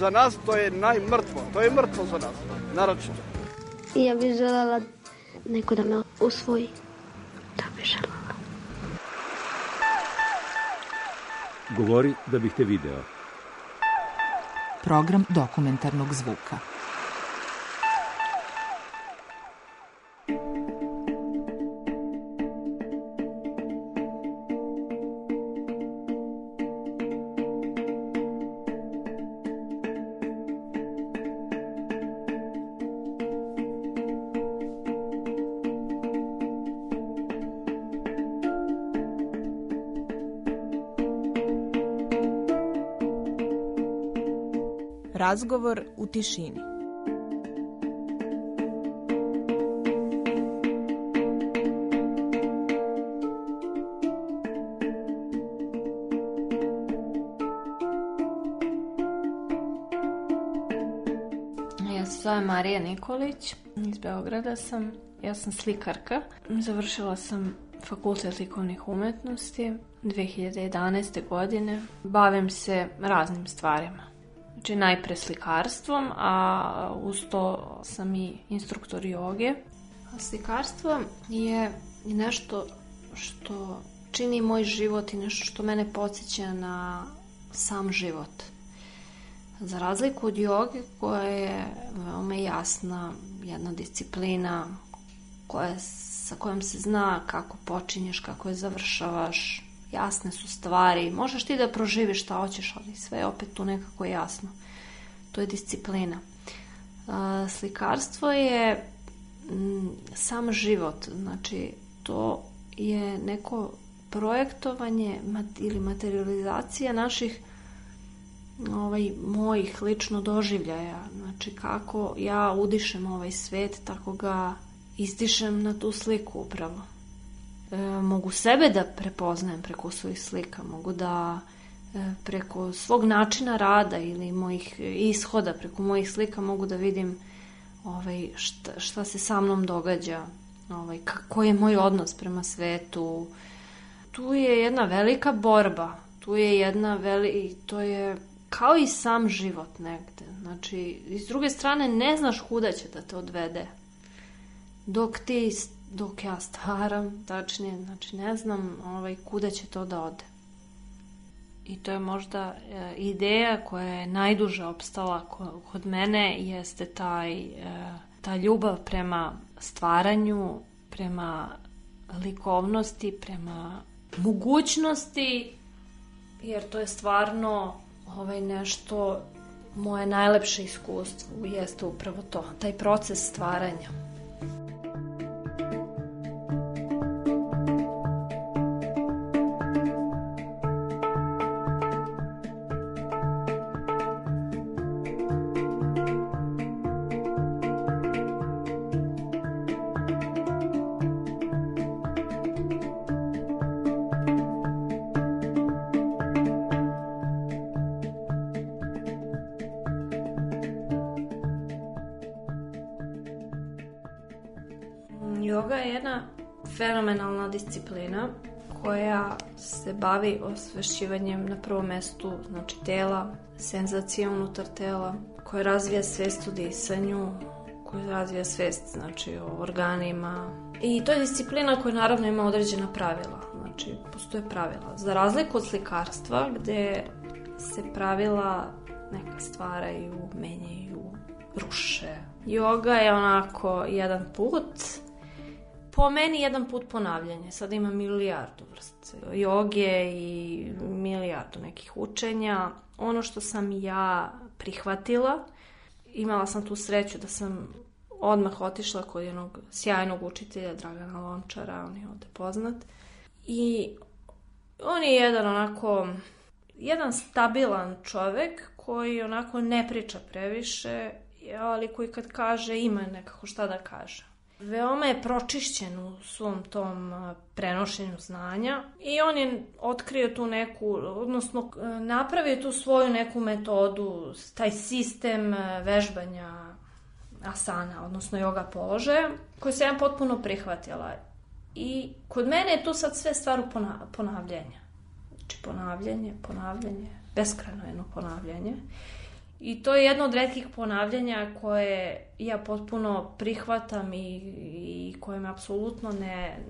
Za nas to je najmrtvo, to je mrtvo za nas, naročito. ja bih želela neko da me usvoji, da bih želela. Govori da bih te video. Program dokumentarnog zvuka. Razgovor u tišini. Ja se zovem Marija Nikolić, iz Beograda sam. Ja sam slikarka. Završila sam fakultet likovnih umetnosti 2011. godine. Bavim se raznim stvarima. Znači najpre slikarstvom, a uz to sam i instruktor joge. Slikarstvo je nešto što čini moj život i nešto što mene podsjeća na sam život. Za razliku od joge koja je veoma jasna, jedna disciplina koja, sa kojom se zna kako počinješ, kako je završavaš, jasne su stvari, možeš ti da proživiš šta hoćeš, ali sve je opet tu nekako jasno. To je disciplina. E, slikarstvo je sam život, znači to je neko projektovanje ili materializacija naših ovaj, mojih lično doživljaja. Znači kako ja udišem ovaj svet, tako ga izdišem na tu sliku upravo e, mogu sebe da prepoznajem preko svojih slika, mogu da e, preko svog načina rada ili mojih ishoda, preko mojih slika mogu da vidim ovaj, šta, šta se sa mnom događa, ovaj, kako je moj odnos prema svetu. Tu je jedna velika borba, tu je jedna veli, to je kao i sam život negde. Znači, iz druge strane, ne znaš kuda će da te odvede. Dok ti dok ja staram, tačnije, znači ne znam ovaj, kuda će to da ode. I to je možda e, ideja koja je najduže opstala kod mene, jeste taj, e, ta ljubav prema stvaranju, prema likovnosti, prema mogućnosti, jer to je stvarno ovaj nešto moje najlepše iskustvo jeste upravo to, taj proces stvaranja. fenomenalna disciplina koja se bavi osvešćivanjem na prvom mestu znači tela, senzacija unutar tela, koja razvija svest u disanju, koja razvija svest znači, o organima. I to je disciplina koja naravno ima određena pravila. Znači, postoje pravila. Za razliku od slikarstva, gde se pravila neka stvaraju, menjaju, ruše. Yoga je onako jedan put, po meni jedan put ponavljanje. Sad ima milijardu vrst joge i milijardu nekih učenja. Ono što sam ja prihvatila, imala sam tu sreću da sam odmah otišla kod jednog sjajnog učitelja Dragana Lončara, on je ovde poznat. I on je jedan onako jedan stabilan čovek koji onako ne priča previše, ali koji kad kaže ima nekako šta da kaže. Veoma je pročišćen u svom tom prenošenju znanja i on je otkrio tu neku, odnosno e, napravio tu svoju neku metodu, taj sistem e, vežbanja asana, odnosno yoga položaja, koju sam ja potpuno prihvatila. I kod mene je to sad sve stvar ponavljanja. Znači ponavljanje, ponavljanje, beskrajno jedno ponavljanje. Uh, I to je jedno od redkih ponavljanja koje ja potpuno prihvatam i, i koje me apsolutno ne,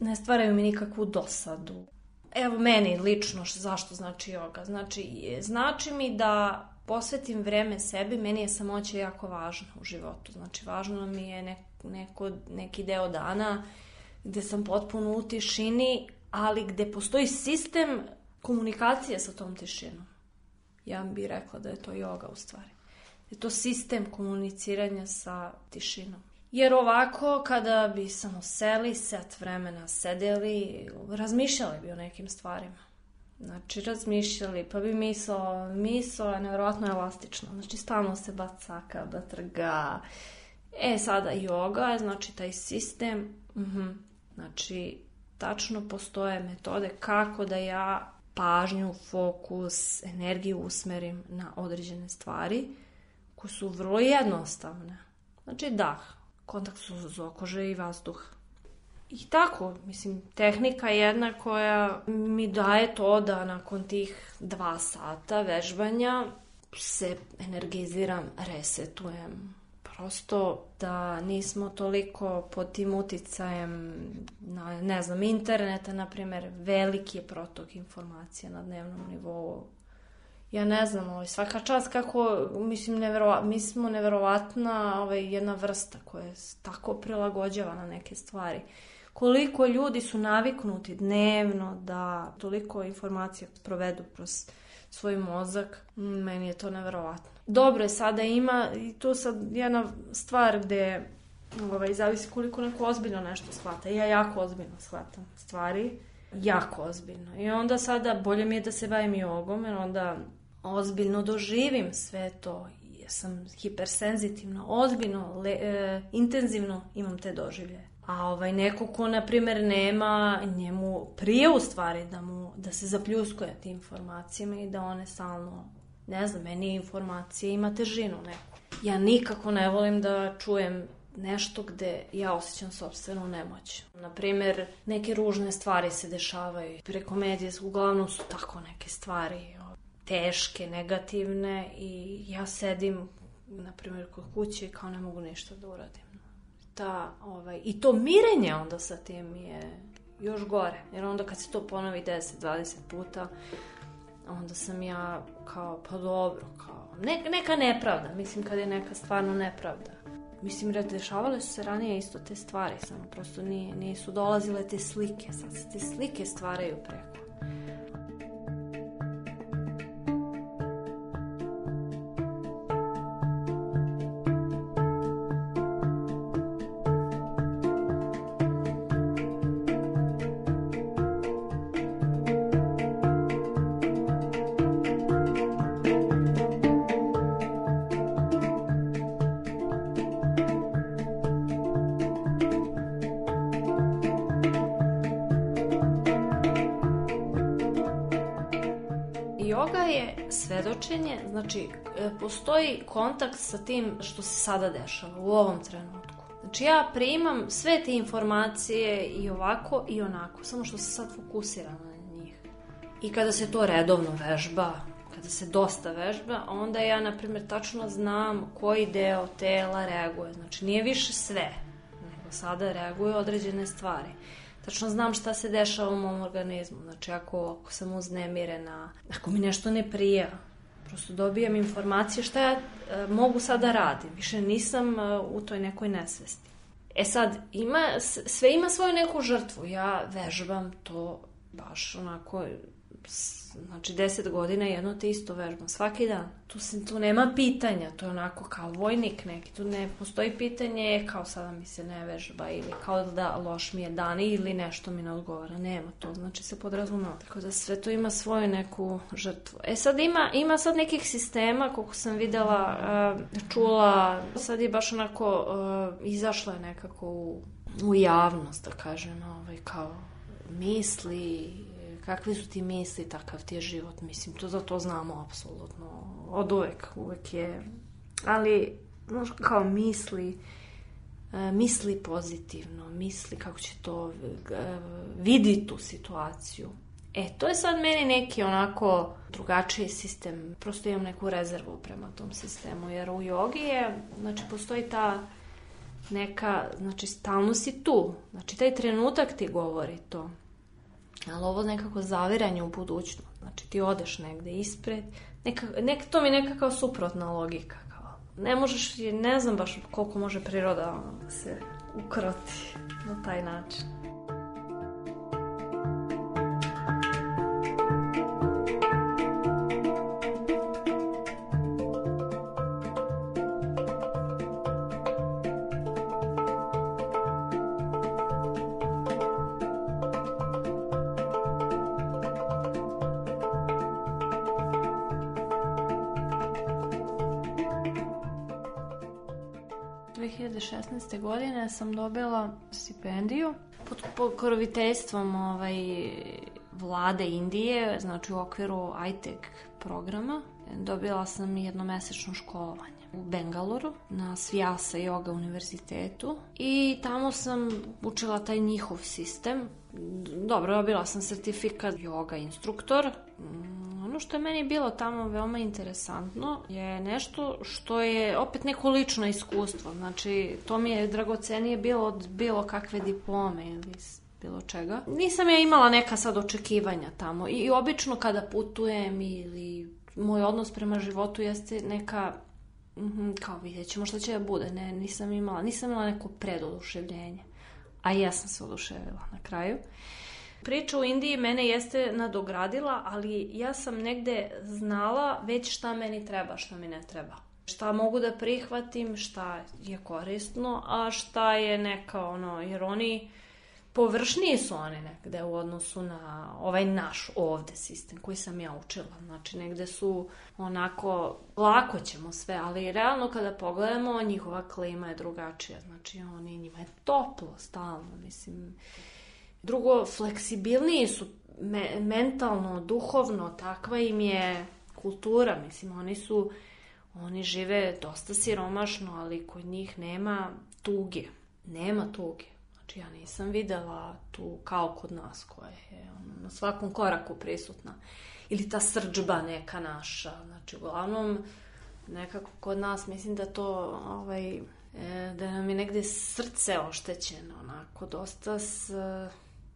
ne stvaraju mi nikakvu dosadu. Evo meni lično zašto znači joga. Znači, znači mi da posvetim vreme sebi, meni je samoća jako važno u životu. Znači, važno mi je neko, neko, neki deo dana gde sam potpuno u tišini, ali gde postoji sistem komunikacije sa tom tišinom ja bih rekla da je to joga u stvari. Da je to sistem komuniciranja sa tišinom. Jer ovako, kada bi samo seli, set vremena sedeli, razmišljali bi o nekim stvarima. Znači, razmišljali, pa bi mislo, mislo je nevjerojatno elastično. Znači, stalno se bacaka, batrga. Da e, sada joga, znači taj sistem, uh mhm. -huh. znači, tačno postoje metode kako da ja pažnju, fokus, energiju usmerim na određene stvari koje su vrlo jednostavne. Znači dah, kontakt su okože i vazduh. I tako, mislim, tehnika jedna koja mi daje to da nakon tih dva sata vežbanja se energiziram, resetujem, prosto da nismo toliko pod tim uticajem, na, ne znam, interneta, na primer, veliki je protok informacija na dnevnom nivou. Ja ne znam, ovaj, svaka čas kako, mislim, neverova, mi smo neverovatna ovaj, jedna vrsta koja je tako prilagođava na neke stvari. Koliko ljudi su naviknuti dnevno da toliko informacija provedu kroz svoj mozak, meni je to neverovatno dobro je sada ima i to sad jedna stvar gde ovaj, zavisi koliko neko ozbiljno nešto shvata. Ja jako ozbiljno shvatam stvari, jako ozbiljno. I onda sada bolje mi je da se bavim jogom, jer onda ozbiljno doživim sve to. Ja sam hipersenzitivna, ozbiljno, le, e, intenzivno imam te doživlje. A ovaj, neko ko, na primer, nema njemu prije u stvari da, mu, da se zapljuskuje tim informacijama i da one stalno ne znam, meni informacije ima težinu neku. Ja nikako ne volim da čujem nešto gde ja osjećam sobstvenu nemoć. Naprimer, neke ružne stvari se dešavaju preko medije, uglavnom su tako neke stvari teške, negativne i ja sedim, na primjer, kod kuće i kao ne mogu ništa da uradim. Ta, ovaj, I to mirenje onda sa tim je još gore, jer onda kad se to ponovi 10-20 puta, onda sam ja kao, pa dobro, kao, ne, neka nepravda, mislim kad je neka stvarno nepravda. Mislim, dešavale su se ranije isto te stvari, samo prosto nije, nisu dolazile te slike, sad se te slike stvaraju preko. postoji kontakt sa tim što se sada dešava u ovom trenutku. Znači ja primam sve te informacije i ovako i onako, samo što se sad fokusiram na njih. I kada se to redovno vežba, kada se dosta vežba, onda ja, na primjer, tačno znam koji deo tela reaguje. Znači, nije više sve, nego sada reaguje određene stvari. Tačno znam šta se dešava u mom organizmu. Znači, ako, ako sam uznemirena, ako mi nešto ne prija, Prosto dobijam informacije šta ja e, mogu sada da radim. Više nisam e, u toj nekoj nesvesti. E sad, ima, sve ima svoju neku žrtvu. Ja vežbam to baš onako Znači, deset godina jedno te isto vežba. svaki dan. Tu, se, tu nema pitanja, to je onako kao vojnik neki, tu ne postoji pitanje kao sada mi se ne vežba ili kao da loš mi je dan ili nešto mi ne odgovara. Nema to, znači se podrazumeva. Tako da sve to ima svoju neku žrtvu. E sad ima, ima sad nekih sistema, koliko sam videla, eh, čula, sad je baš onako, eh, izašla je nekako u, u javnost, da kažem, ovaj, kao misli kakvi su ti misli, takav ti je život, mislim, to za to znamo apsolutno, od uvek, uvek je, ali, znaš, kao misli, e, misli pozitivno, misli kako će to, e, vidi tu situaciju. E, to je sad meni neki onako drugačiji sistem, prosto imam neku rezervu prema tom sistemu, jer u jogi je, znači, postoji ta neka, znači, stalno si tu, znači, taj trenutak ti govori to Ali ovo nekako zaviranje u budućnost. Znači ti odeš negde ispred. Neka, nek, to mi je nekakva suprotna logika. Kao. Ne možeš, ne znam baš koliko može priroda da se ukroti na taj način. 2016. godine sam dobila stipendiju pod pokroviteljstvom ovaj, vlade Indije, znači u okviru ITEC programa. Dobila sam jednomesečno školovanje u Bengaluru na Svijasa Yoga univerzitetu i tamo sam učila taj njihov sistem. Dobro, dobila sam sertifikat yoga instruktor, ono što je meni bilo tamo veoma interesantno je nešto što je opet neko lično iskustvo. Znači, to mi je dragocenije bilo od bilo kakve diplome ili bilo čega. Nisam ja imala neka sad očekivanja tamo. I, i obično kada putujem ili moj odnos prema životu jeste neka mhm, kao vidjet ćemo šta će da bude. Ne, nisam imala, nisam imala neko predoduševljenje. A ja sam se oduševila na kraju. Uh, Priča u Indiji mene jeste nadogradila, ali ja sam negde znala već šta meni treba, šta mi ne treba. Šta mogu da prihvatim, šta je korisno, a šta je neka ono, jer oni površniji su oni negde u odnosu na ovaj naš ovde sistem koji sam ja učila. Znači negde su onako, lako ćemo sve, ali realno kada pogledamo njihova klima je drugačija. Znači oni, njima je toplo stalno, mislim Drugo, fleksibilniji su me, mentalno, duhovno, takva im je kultura, mislim, oni su, oni žive dosta siromašno, ali kod njih nema tuge, nema tuge. Znači, ja nisam videla tu kao kod nas koja je ono, na svakom koraku prisutna. Ili ta srđba neka naša. Znači, uglavnom, nekako kod nas mislim da to ovaj, e, da nam je negde srce oštećeno, onako, dosta s,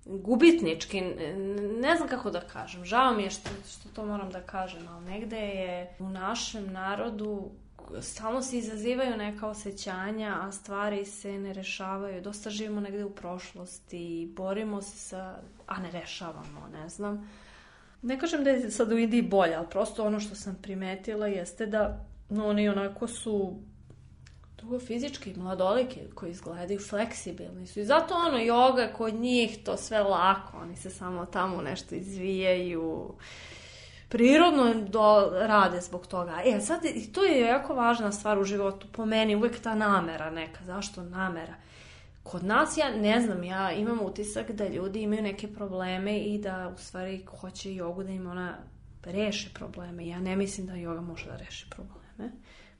gubitnički, ne znam kako da kažem, žao mi je što, što to moram da kažem, ali negde je u našem narodu stalno se izazivaju neka osjećanja, a stvari se ne rešavaju. Dosta živimo negde u prošlosti, borimo se sa, a ne rešavamo, ne znam. Ne kažem da je sad u Indiji bolje, ali prosto ono što sam primetila jeste da no, oni onako su drugo fizički mladolike koji izgledaju fleksibilni su i zato ono joga kod njih to sve lako, oni se samo tamo nešto izvijaju prirodno do, rade zbog toga. E, sad, i to je jako važna stvar u životu, po meni, uvek ta namera neka. Zašto namera? Kod nas, ja ne znam, ja imam utisak da ljudi imaju neke probleme i da u stvari hoće jogu da im ona reše probleme. Ja ne mislim da joga može da reši probleme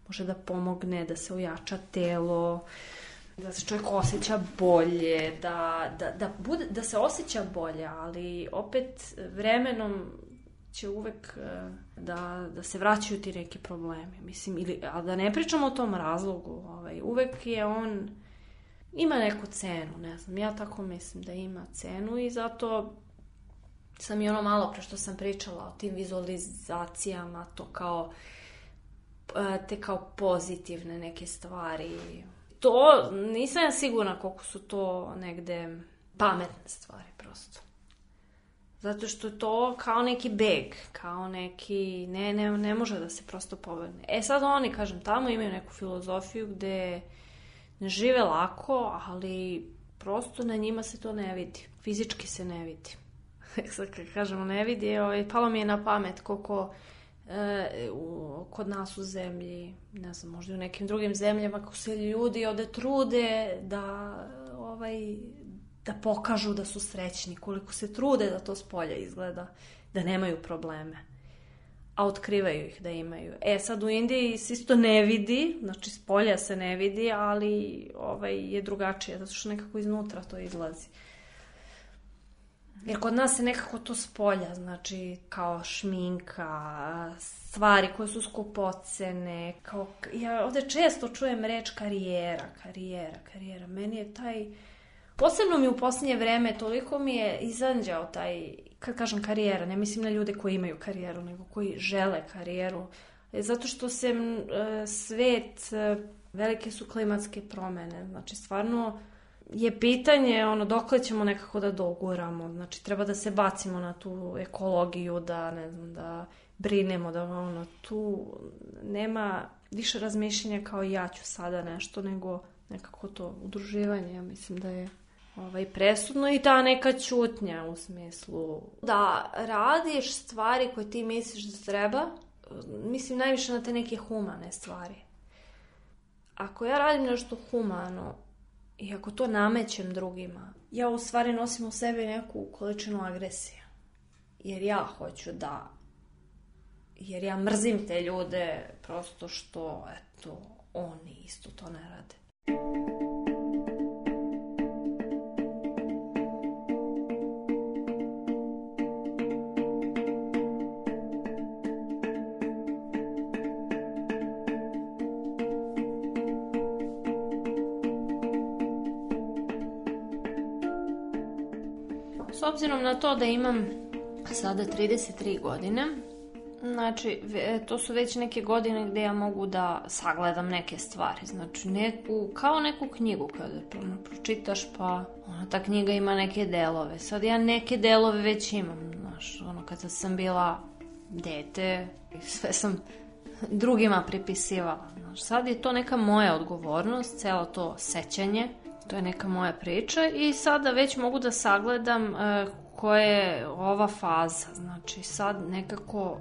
može da pomogne, da se ojača telo, da se čovjek osjeća bolje, da, da, da, bude, da se osjeća bolje, ali opet vremenom će uvek e, da, da se vraćaju ti neki problemi. Mislim, ili, a da ne pričamo o tom razlogu, ovaj, uvek je on, ima neku cenu, ne znam, ja tako mislim da ima cenu i zato sam i ono malo pre što sam pričala o tim vizualizacijama, to kao uh, E, te kao pozitivne neke stvari. To nisam ja sigurna koliko su to negde pametne stvari prosto. Zato što je to kao neki beg, kao neki, ne, ne, ne može da se prosto pobegne. E sad oni, kažem, tamo imaju neku filozofiju gde ne žive lako, ali prosto na njima se to ne vidi. Fizički se ne vidi. E, sad kad kažemo ne vidi, ovaj, palo mi je na pamet koliko e, u, kod nas u zemlji, ne znam, možda i u nekim drugim zemljama, ko se ljudi ovde trude da ovaj da pokažu da su srećni, koliko se trude da to spolje izgleda, da nemaju probleme. A otkrivaju ih da imaju. E sad u Indiji se isto ne vidi, znači spolja se ne vidi, ali ovaj je drugačije, zato što nekako iznutra to izlazi. Uh, Jer kod nas je nekako to spolja, znači kao šminka, stvari koje su skupocene, kao, ja ovde često čujem reč karijera, karijera, karijera. Meni je taj, posebno mi u poslednje vreme, toliko mi je izanđao taj, kad kažem karijera, ne mislim na ljude koji imaju karijeru, nego koji žele karijeru, e, zato što se e, svet, e, velike su klimatske promene, znači stvarno je pitanje ono dokle ćemo nekako da doguramo. Znači treba da se bacimo na tu ekologiju, da ne znam, da brinemo da ono tu nema više razmišljanja kao ja ću sada nešto nego nekako to udruživanje ja mislim da je ovaj, presudno i ta neka čutnja u smislu da radiš stvari koje ti misliš da treba, mislim najviše na te neke humane stvari. Ako ja radim nešto humano, i ako to namećem drugima, ja u stvari nosim u sebi neku količinu agresije. Jer ja hoću da jer ja mrzim te ljude prosto što eto oni isto to ne rade. S obzirom na to da imam sada 33 godine, Znači, to su već neke godine gde ja mogu da sagledam neke stvari. Znači, neku, kao neku knjigu kada ono, pročitaš, pa ona, ta knjiga ima neke delove. Sad ja neke delove već imam, znaš, ono, kada sam bila dete, sve sam drugima pripisivala. Znaš, sad je to neka moja odgovornost, celo to sećanje, To je neka moja priča i sada već mogu da sagledam e, koja je ova faza. Znači sad nekako,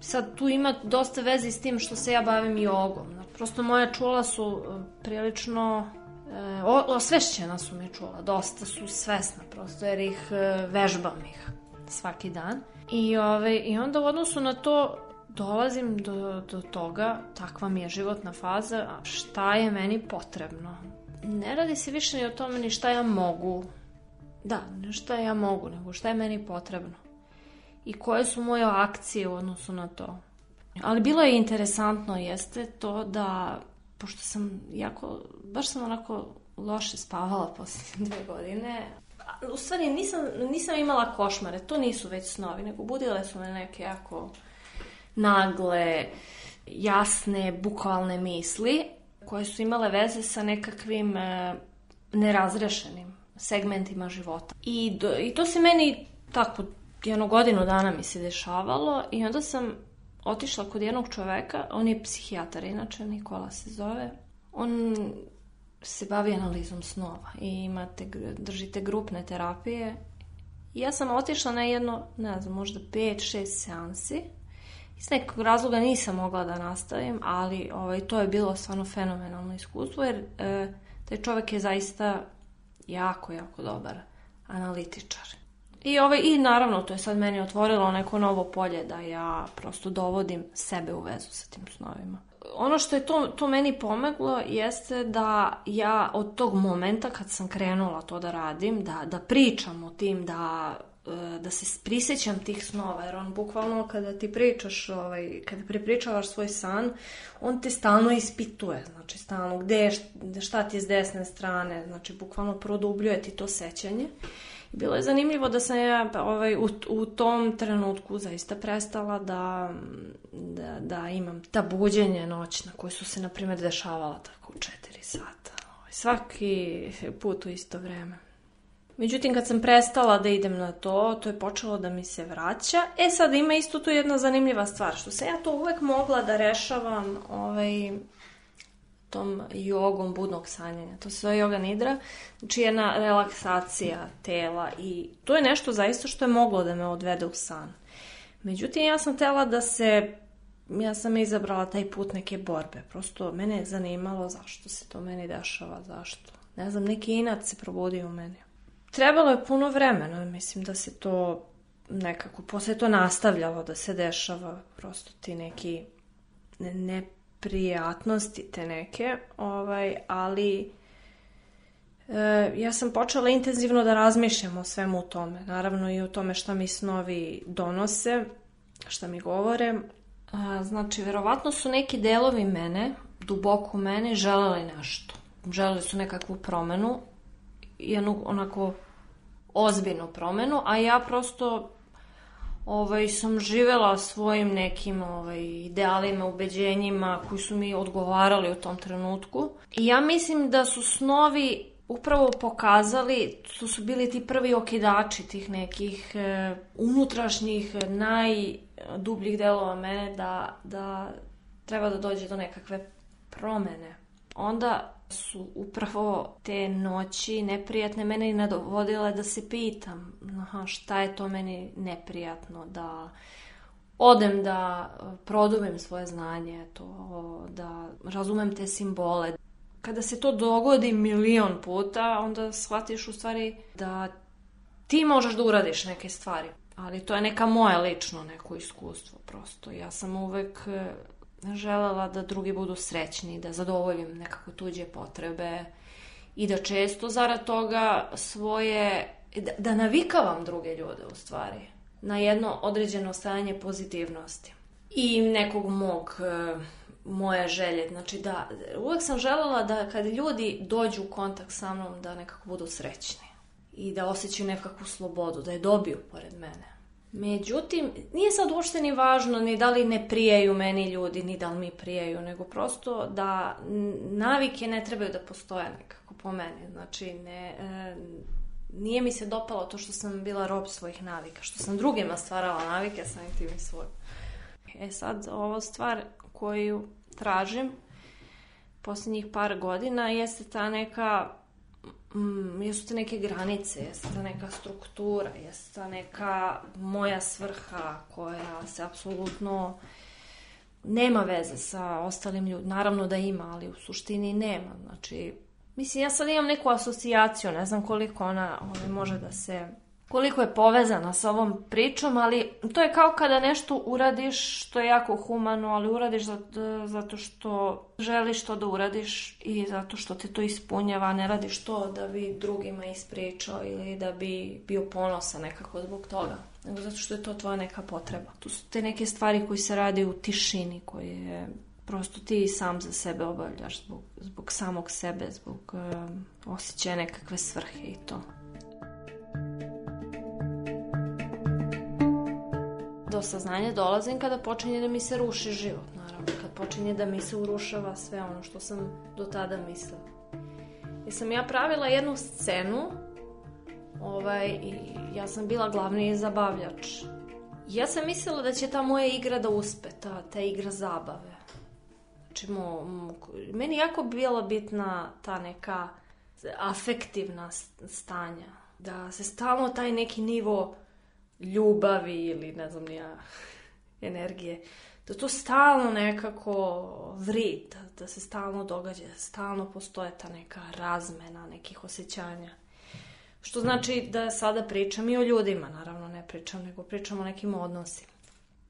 sad tu ima dosta veze s tim što se ja bavim jogom. Znači, prosto moja čula su e, prilično e, osvešćena su mi čula, dosta su svesna prosto jer ih e, vežbam ih svaki dan. I, ove, ovaj, I onda u odnosu na to dolazim do, do toga, takva mi je životna faza, šta je meni potrebno ne radi se više ni o tome ni šta ja mogu. Da, ne šta ja mogu, nego šta je meni potrebno. I koje su moje akcije u odnosu na to. Ali bilo je interesantno, jeste to da, pošto sam jako, baš sam onako loše spavala posle dve godine, u stvari nisam, nisam imala košmare, to nisu već snovi, nego budile su me neke jako nagle, jasne, bukvalne misli, koje su imale veze sa nekakvim e, nerazrešenim segmentima života. I, do, I to se meni tako, jedno godinu dana mi se dešavalo i onda sam otišla kod jednog čoveka, on je psihijatar inače, Nikola se zove. On se bavi analizom snova i imate, držite grupne terapije. I ja sam otišla na jedno, ne znam, možda 5, 6 seansi Iz nekog razloga nisam mogla da nastavim, ali ovaj, to je bilo stvarno fenomenalno iskustvo, jer e, taj čovek je zaista jako, jako dobar analitičar. I, ovaj, I naravno, to je sad meni otvorilo neko novo polje da ja prosto dovodim sebe u vezu sa tim snovima. Ono što je to, to meni pomeglo jeste da ja od tog momenta kad sam krenula to da radim, da, da pričam o tim, da E, da se prisećam tih snova, jer on bukvalno kada ti pričaš, ovaj, kada prepričavaš svoj san, on te stalno ispituje, znači stalno gde je, šta ti je s desne strane, znači bukvalno produbljuje ti to sećanje. I bilo je zanimljivo da sam ja pa, ovaj, u, u tom trenutku zaista prestala da, da, da imam ta buđenja noćna koje su se, na primjer, dešavala tako u četiri sata. Ovaj, svaki put u isto vreme. Međutim, kad sam prestala da idem na to, to je počelo da mi se vraća. E sad ima isto tu jedna zanimljiva stvar, što sam ja to uvek mogla da rešavam ovaj, tom jogom budnog sanjanja. To se zove joga nidra, znači jedna relaksacija tela i to je nešto zaista što je moglo da me odvede u san. Međutim, ja sam tela da se ja sam izabrala taj put neke borbe. Prosto mene je zanimalo zašto se to meni dešava, zašto. Ne znam, neki inat se probudio u meni trebalo je puno vremena, mislim da se to nekako, posle to nastavljalo da se dešava, prosto ti neki neprijatnosti te neke, ovaj, ali e, ja sam počela intenzivno da razmišljam o svemu tome, naravno i o tome šta mi snovi donose, šta mi govore, a, znači verovatno su neki delovi mene, duboko u mene, želeli nešto. Želeli su nekakvu promenu, jednu onako ozbiljnu promenu, a ja prosto ovaj, sam živela svojim nekim ovaj, idealima, ubeđenjima koji su mi odgovarali u tom trenutku. I ja mislim da su snovi upravo pokazali, to su bili ti prvi okidači tih nekih e, unutrašnjih, najdubljih delova mene da, da treba da dođe do nekakve promene. Onda su upravo te noći neprijatne mene i nadovodile da se pitam aha, šta je to meni neprijatno da odem da e, produbim svoje znanje, to, da razumem te simbole. Kada se to dogodi milion puta, onda shvatiš u stvari da ti možeš da uradiš neke stvari. Ali to je neka moja lično neko iskustvo prosto. Ja sam uvek e, želela da drugi budu srećni, da zadovoljim nekako tuđe potrebe i da često zarad toga svoje, da, da navikavam druge ljude u stvari na jedno određeno stanje pozitivnosti i nekog mog e, moje želje, znači da uvek sam želela da kad ljudi dođu u kontakt sa mnom da nekako budu srećni i da osjećaju nekakvu slobodu, da je dobiju pored mene. Međutim, nije sad uopšte ni važno ni da li ne prijaju meni ljudi, ni da li mi prijaju, nego prosto da navike ne trebaju da postoje nekako po meni. Znači, ne, e, nije mi se dopalo to što sam bila rob svojih navika, što sam drugima stvarala navike, sam i tim svoj. E sad, ovo stvar koju tražim posljednjih par godina jeste ta neka mm, jesu te neke granice, jeste ta neka struktura, jeste ta neka moja svrha koja se apsolutno nema veze sa ostalim ljudima. Naravno da ima, ali u suštini nema. Znači, mislim, ja sad imam neku asocijaciju, ne znam koliko ona, ona ovaj, može da se koliko je povezana sa ovom pričom, ali to je kao kada nešto uradiš što je jako humano, ali uradiš zato što želiš to da uradiš i zato što te to ispunjava, ne radiš to da bi drugima ispričao ili da bi bio ponosan nekako zbog toga, nego zato što je to tvoja neka potreba. Tu su te neke stvari koje se rade u tišini, koje prosto ti sam za sebe obavljaš zbog, zbog samog sebe, zbog um, osjećaja nekakve svrhe i to. do saznanja dolazim kada počinje da mi se ruši život, naravno. Kad počinje da mi se urušava sve ono što sam do tada mislila. I sam ja pravila jednu scenu ovaj, i ja sam bila glavni zabavljač. Ja sam mislila da će ta moja igra da uspe, ta, ta igra zabave. Znači, mo, mo, meni jako bila bitna ta neka afektivna stanja. Da se stalno taj neki nivo ljubavi ili ne znam nija energije, da to stalno nekako vri, da, da se stalno događa, da stalno postoje ta neka razmena nekih osjećanja. Što znači da sada pričam i o ljudima, naravno ne pričam, nego pričam o nekim odnosima.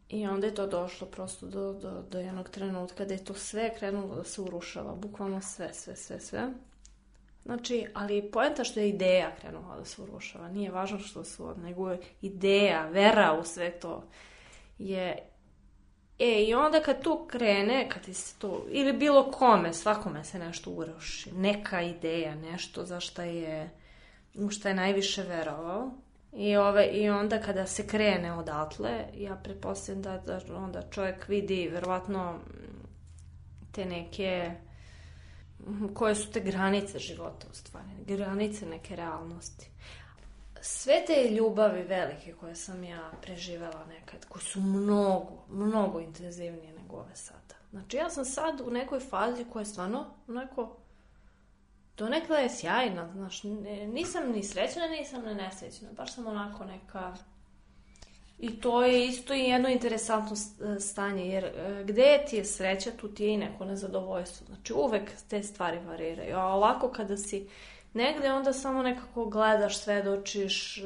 I onda je to došlo prosto do, do, do jednog trenutka da je to sve krenulo da se urušava, bukvalno sve, sve, sve, sve. Znači, ali poenta što je ideja krenula da se urušava. Nije važno što su, nego ideja, vera u sve to je... E, i onda kad to krene, kad ti se to, ili bilo kome, svakome se nešto uruši, neka ideja, nešto za šta je, u šta je najviše verovao, i, ove, I onda kada se krene odatle, ja pretpostavljam da, da onda čovjek vidi verovatno te neke koje su te granice života u stvari, granice neke realnosti. Sve te ljubavi velike koje sam ja preživela nekad, koje su mnogo, mnogo intenzivnije nego ove sada. Znači ja sam sad u nekoj fazi koja je stvarno onako to nekada je sjajna, znaš, nisam ni srećna, nisam ni nesrećna, baš sam onako neka I to je isto i jedno interesantno e, stanje, jer e, gde ti je sreća, tu ti je i neko nezadovoljstvo. Znači, uvek te stvari variraju. A ovako kada si negde, onda samo nekako gledaš, svedočiš, e,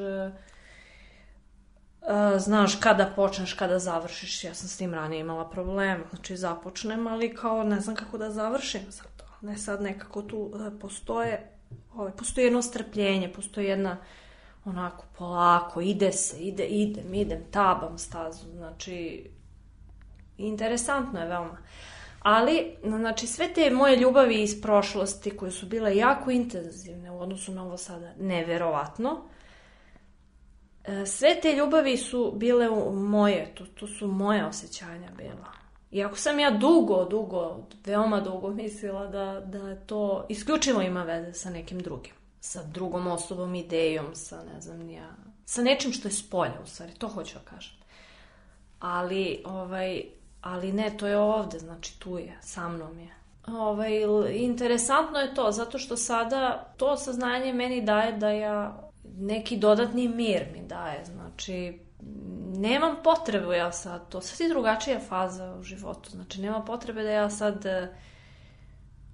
znaš kada počneš, kada završiš. Ja sam s tim ranije imala problema. Znači, započnem, ali kao ne znam kako da završim zato. Ne sad nekako tu postoje, ovaj, postoji jedno strpljenje, postoji jedna onako polako, ide se, ide, idem, idem, tabam stazu, znači interesantno je veoma. Ali, znači, sve te moje ljubavi iz prošlosti koje su bile jako intenzivne u odnosu na ovo sada, neverovatno, e, sve te ljubavi su bile moje, to, to su moje osjećanja bila. Iako sam ja dugo, dugo, veoma dugo mislila da, da to isključivo ima veze sa nekim drugim sa drugom osobom, idejom, sa ne znam ja, sa nečim što je spolja u stvari, to hoću da kažem. Ali, ovaj, ali ne, to je ovde, znači tu je, sa mnom je. Ovaj, interesantno je to, zato što sada to saznanje meni daje da ja neki dodatni mir mi daje, znači nemam potrebu ja sad, to sad je drugačija faza u životu, znači nema potrebe da ja sad uh,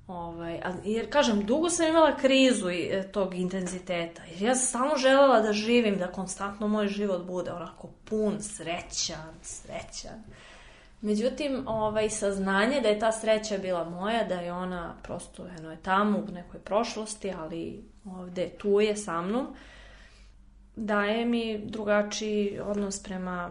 Ovaj, ali, jer kažem, dugo sam imala krizu i, e, tog intenziteta. Jer ja sam samo želela da živim, da konstantno moj život bude onako pun, srećan, srećan. Međutim, ovaj, saznanje da je ta sreća bila moja, da je ona prosto eno, je tamo u nekoj prošlosti, ali ovde tu je sa mnom, daje mi drugačiji odnos prema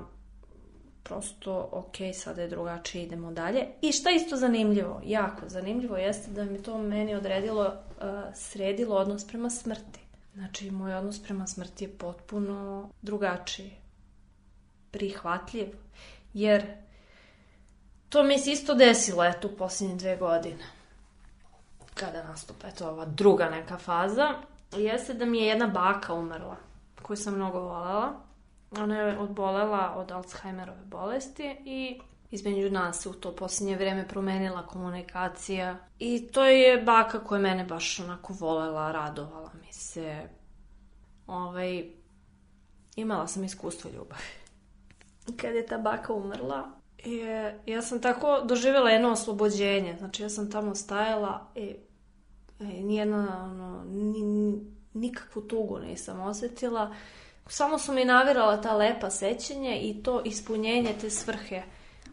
prosto, ok, sada je drugačije, idemo dalje. I šta isto zanimljivo, jako zanimljivo, jeste da mi to meni odredilo, uh, sredilo odnos prema smrti. Znači, moj odnos prema smrti je potpuno drugačiji, prihvatljiv, jer to mi se isto desilo, eto, u posljednje dve godine. Kada nastupa, eto, ova druga neka faza, jeste da mi je jedna baka umrla, koju sam mnogo voljela Ona je odbolela od Alzheimerove bolesti i između nas se u to posljednje vreme promenila komunikacija i to je baka koja mene baš onako volela, radovala mi se. Ovaj, imala sam iskustvo ljubavi. Kad je ta baka umrla, je, ja sam tako doživjela jedno oslobođenje. Znači ja sam tamo stajala i e, nijedna, ono, ni, nikakvu tugu nisam osetila samo su mi navirala ta lepa sećanje i to ispunjenje te svrhe.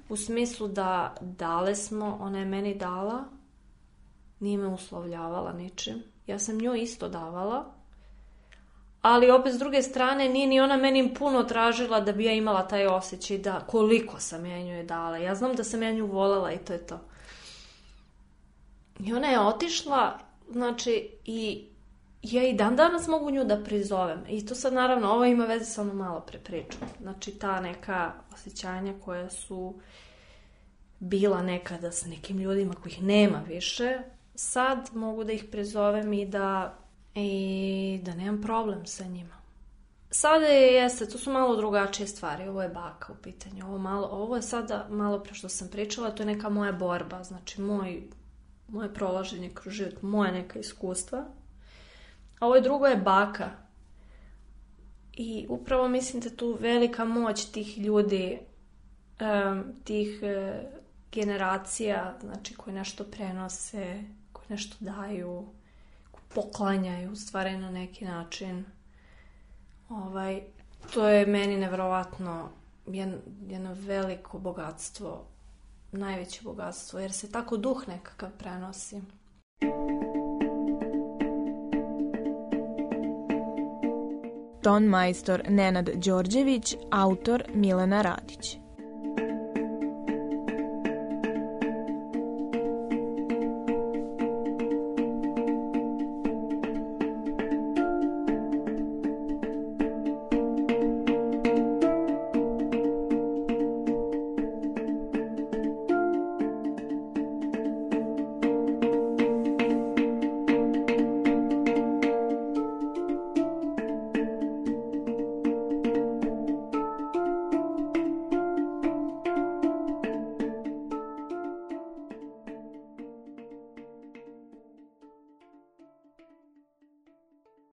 U smislu da dale smo, ona je meni dala, nije me uslovljavala ničim. Ja sam nju isto davala, ali opet s druge strane nije ni ona meni puno tražila da bi ja imala taj osjećaj da koliko sam ja nju je dala. Ja znam da sam ja nju volela i to je to. I ona je otišla, znači, i ja i dan danas mogu nju da prizovem. I to sad naravno, ovo ima veze sa onom malo pre pričom. Znači ta neka osjećanja koja su bila nekada sa nekim ljudima kojih nema više, sad mogu da ih prizovem i da, i da nemam problem sa njima. Sada je, jeste, to su malo drugačije stvari, ovo je baka u pitanju, ovo, malo, ovo je sada malo pre što sam pričala, to je neka moja borba, znači moj, moje prolaženje kroz život, moje neka iskustva, a ovo drugo je baka. I upravo mislim da tu velika moć tih ljudi, tih e, generacija, znači koji nešto prenose, koji nešto daju, poklanjaju u stvari na neki način. Ovaj, to je meni nevjerovatno jedno veliko bogatstvo, najveće bogatstvo, jer se tako duh nekakav prenosi. ton majstor Nenad Đorđević, autor Milena Radić.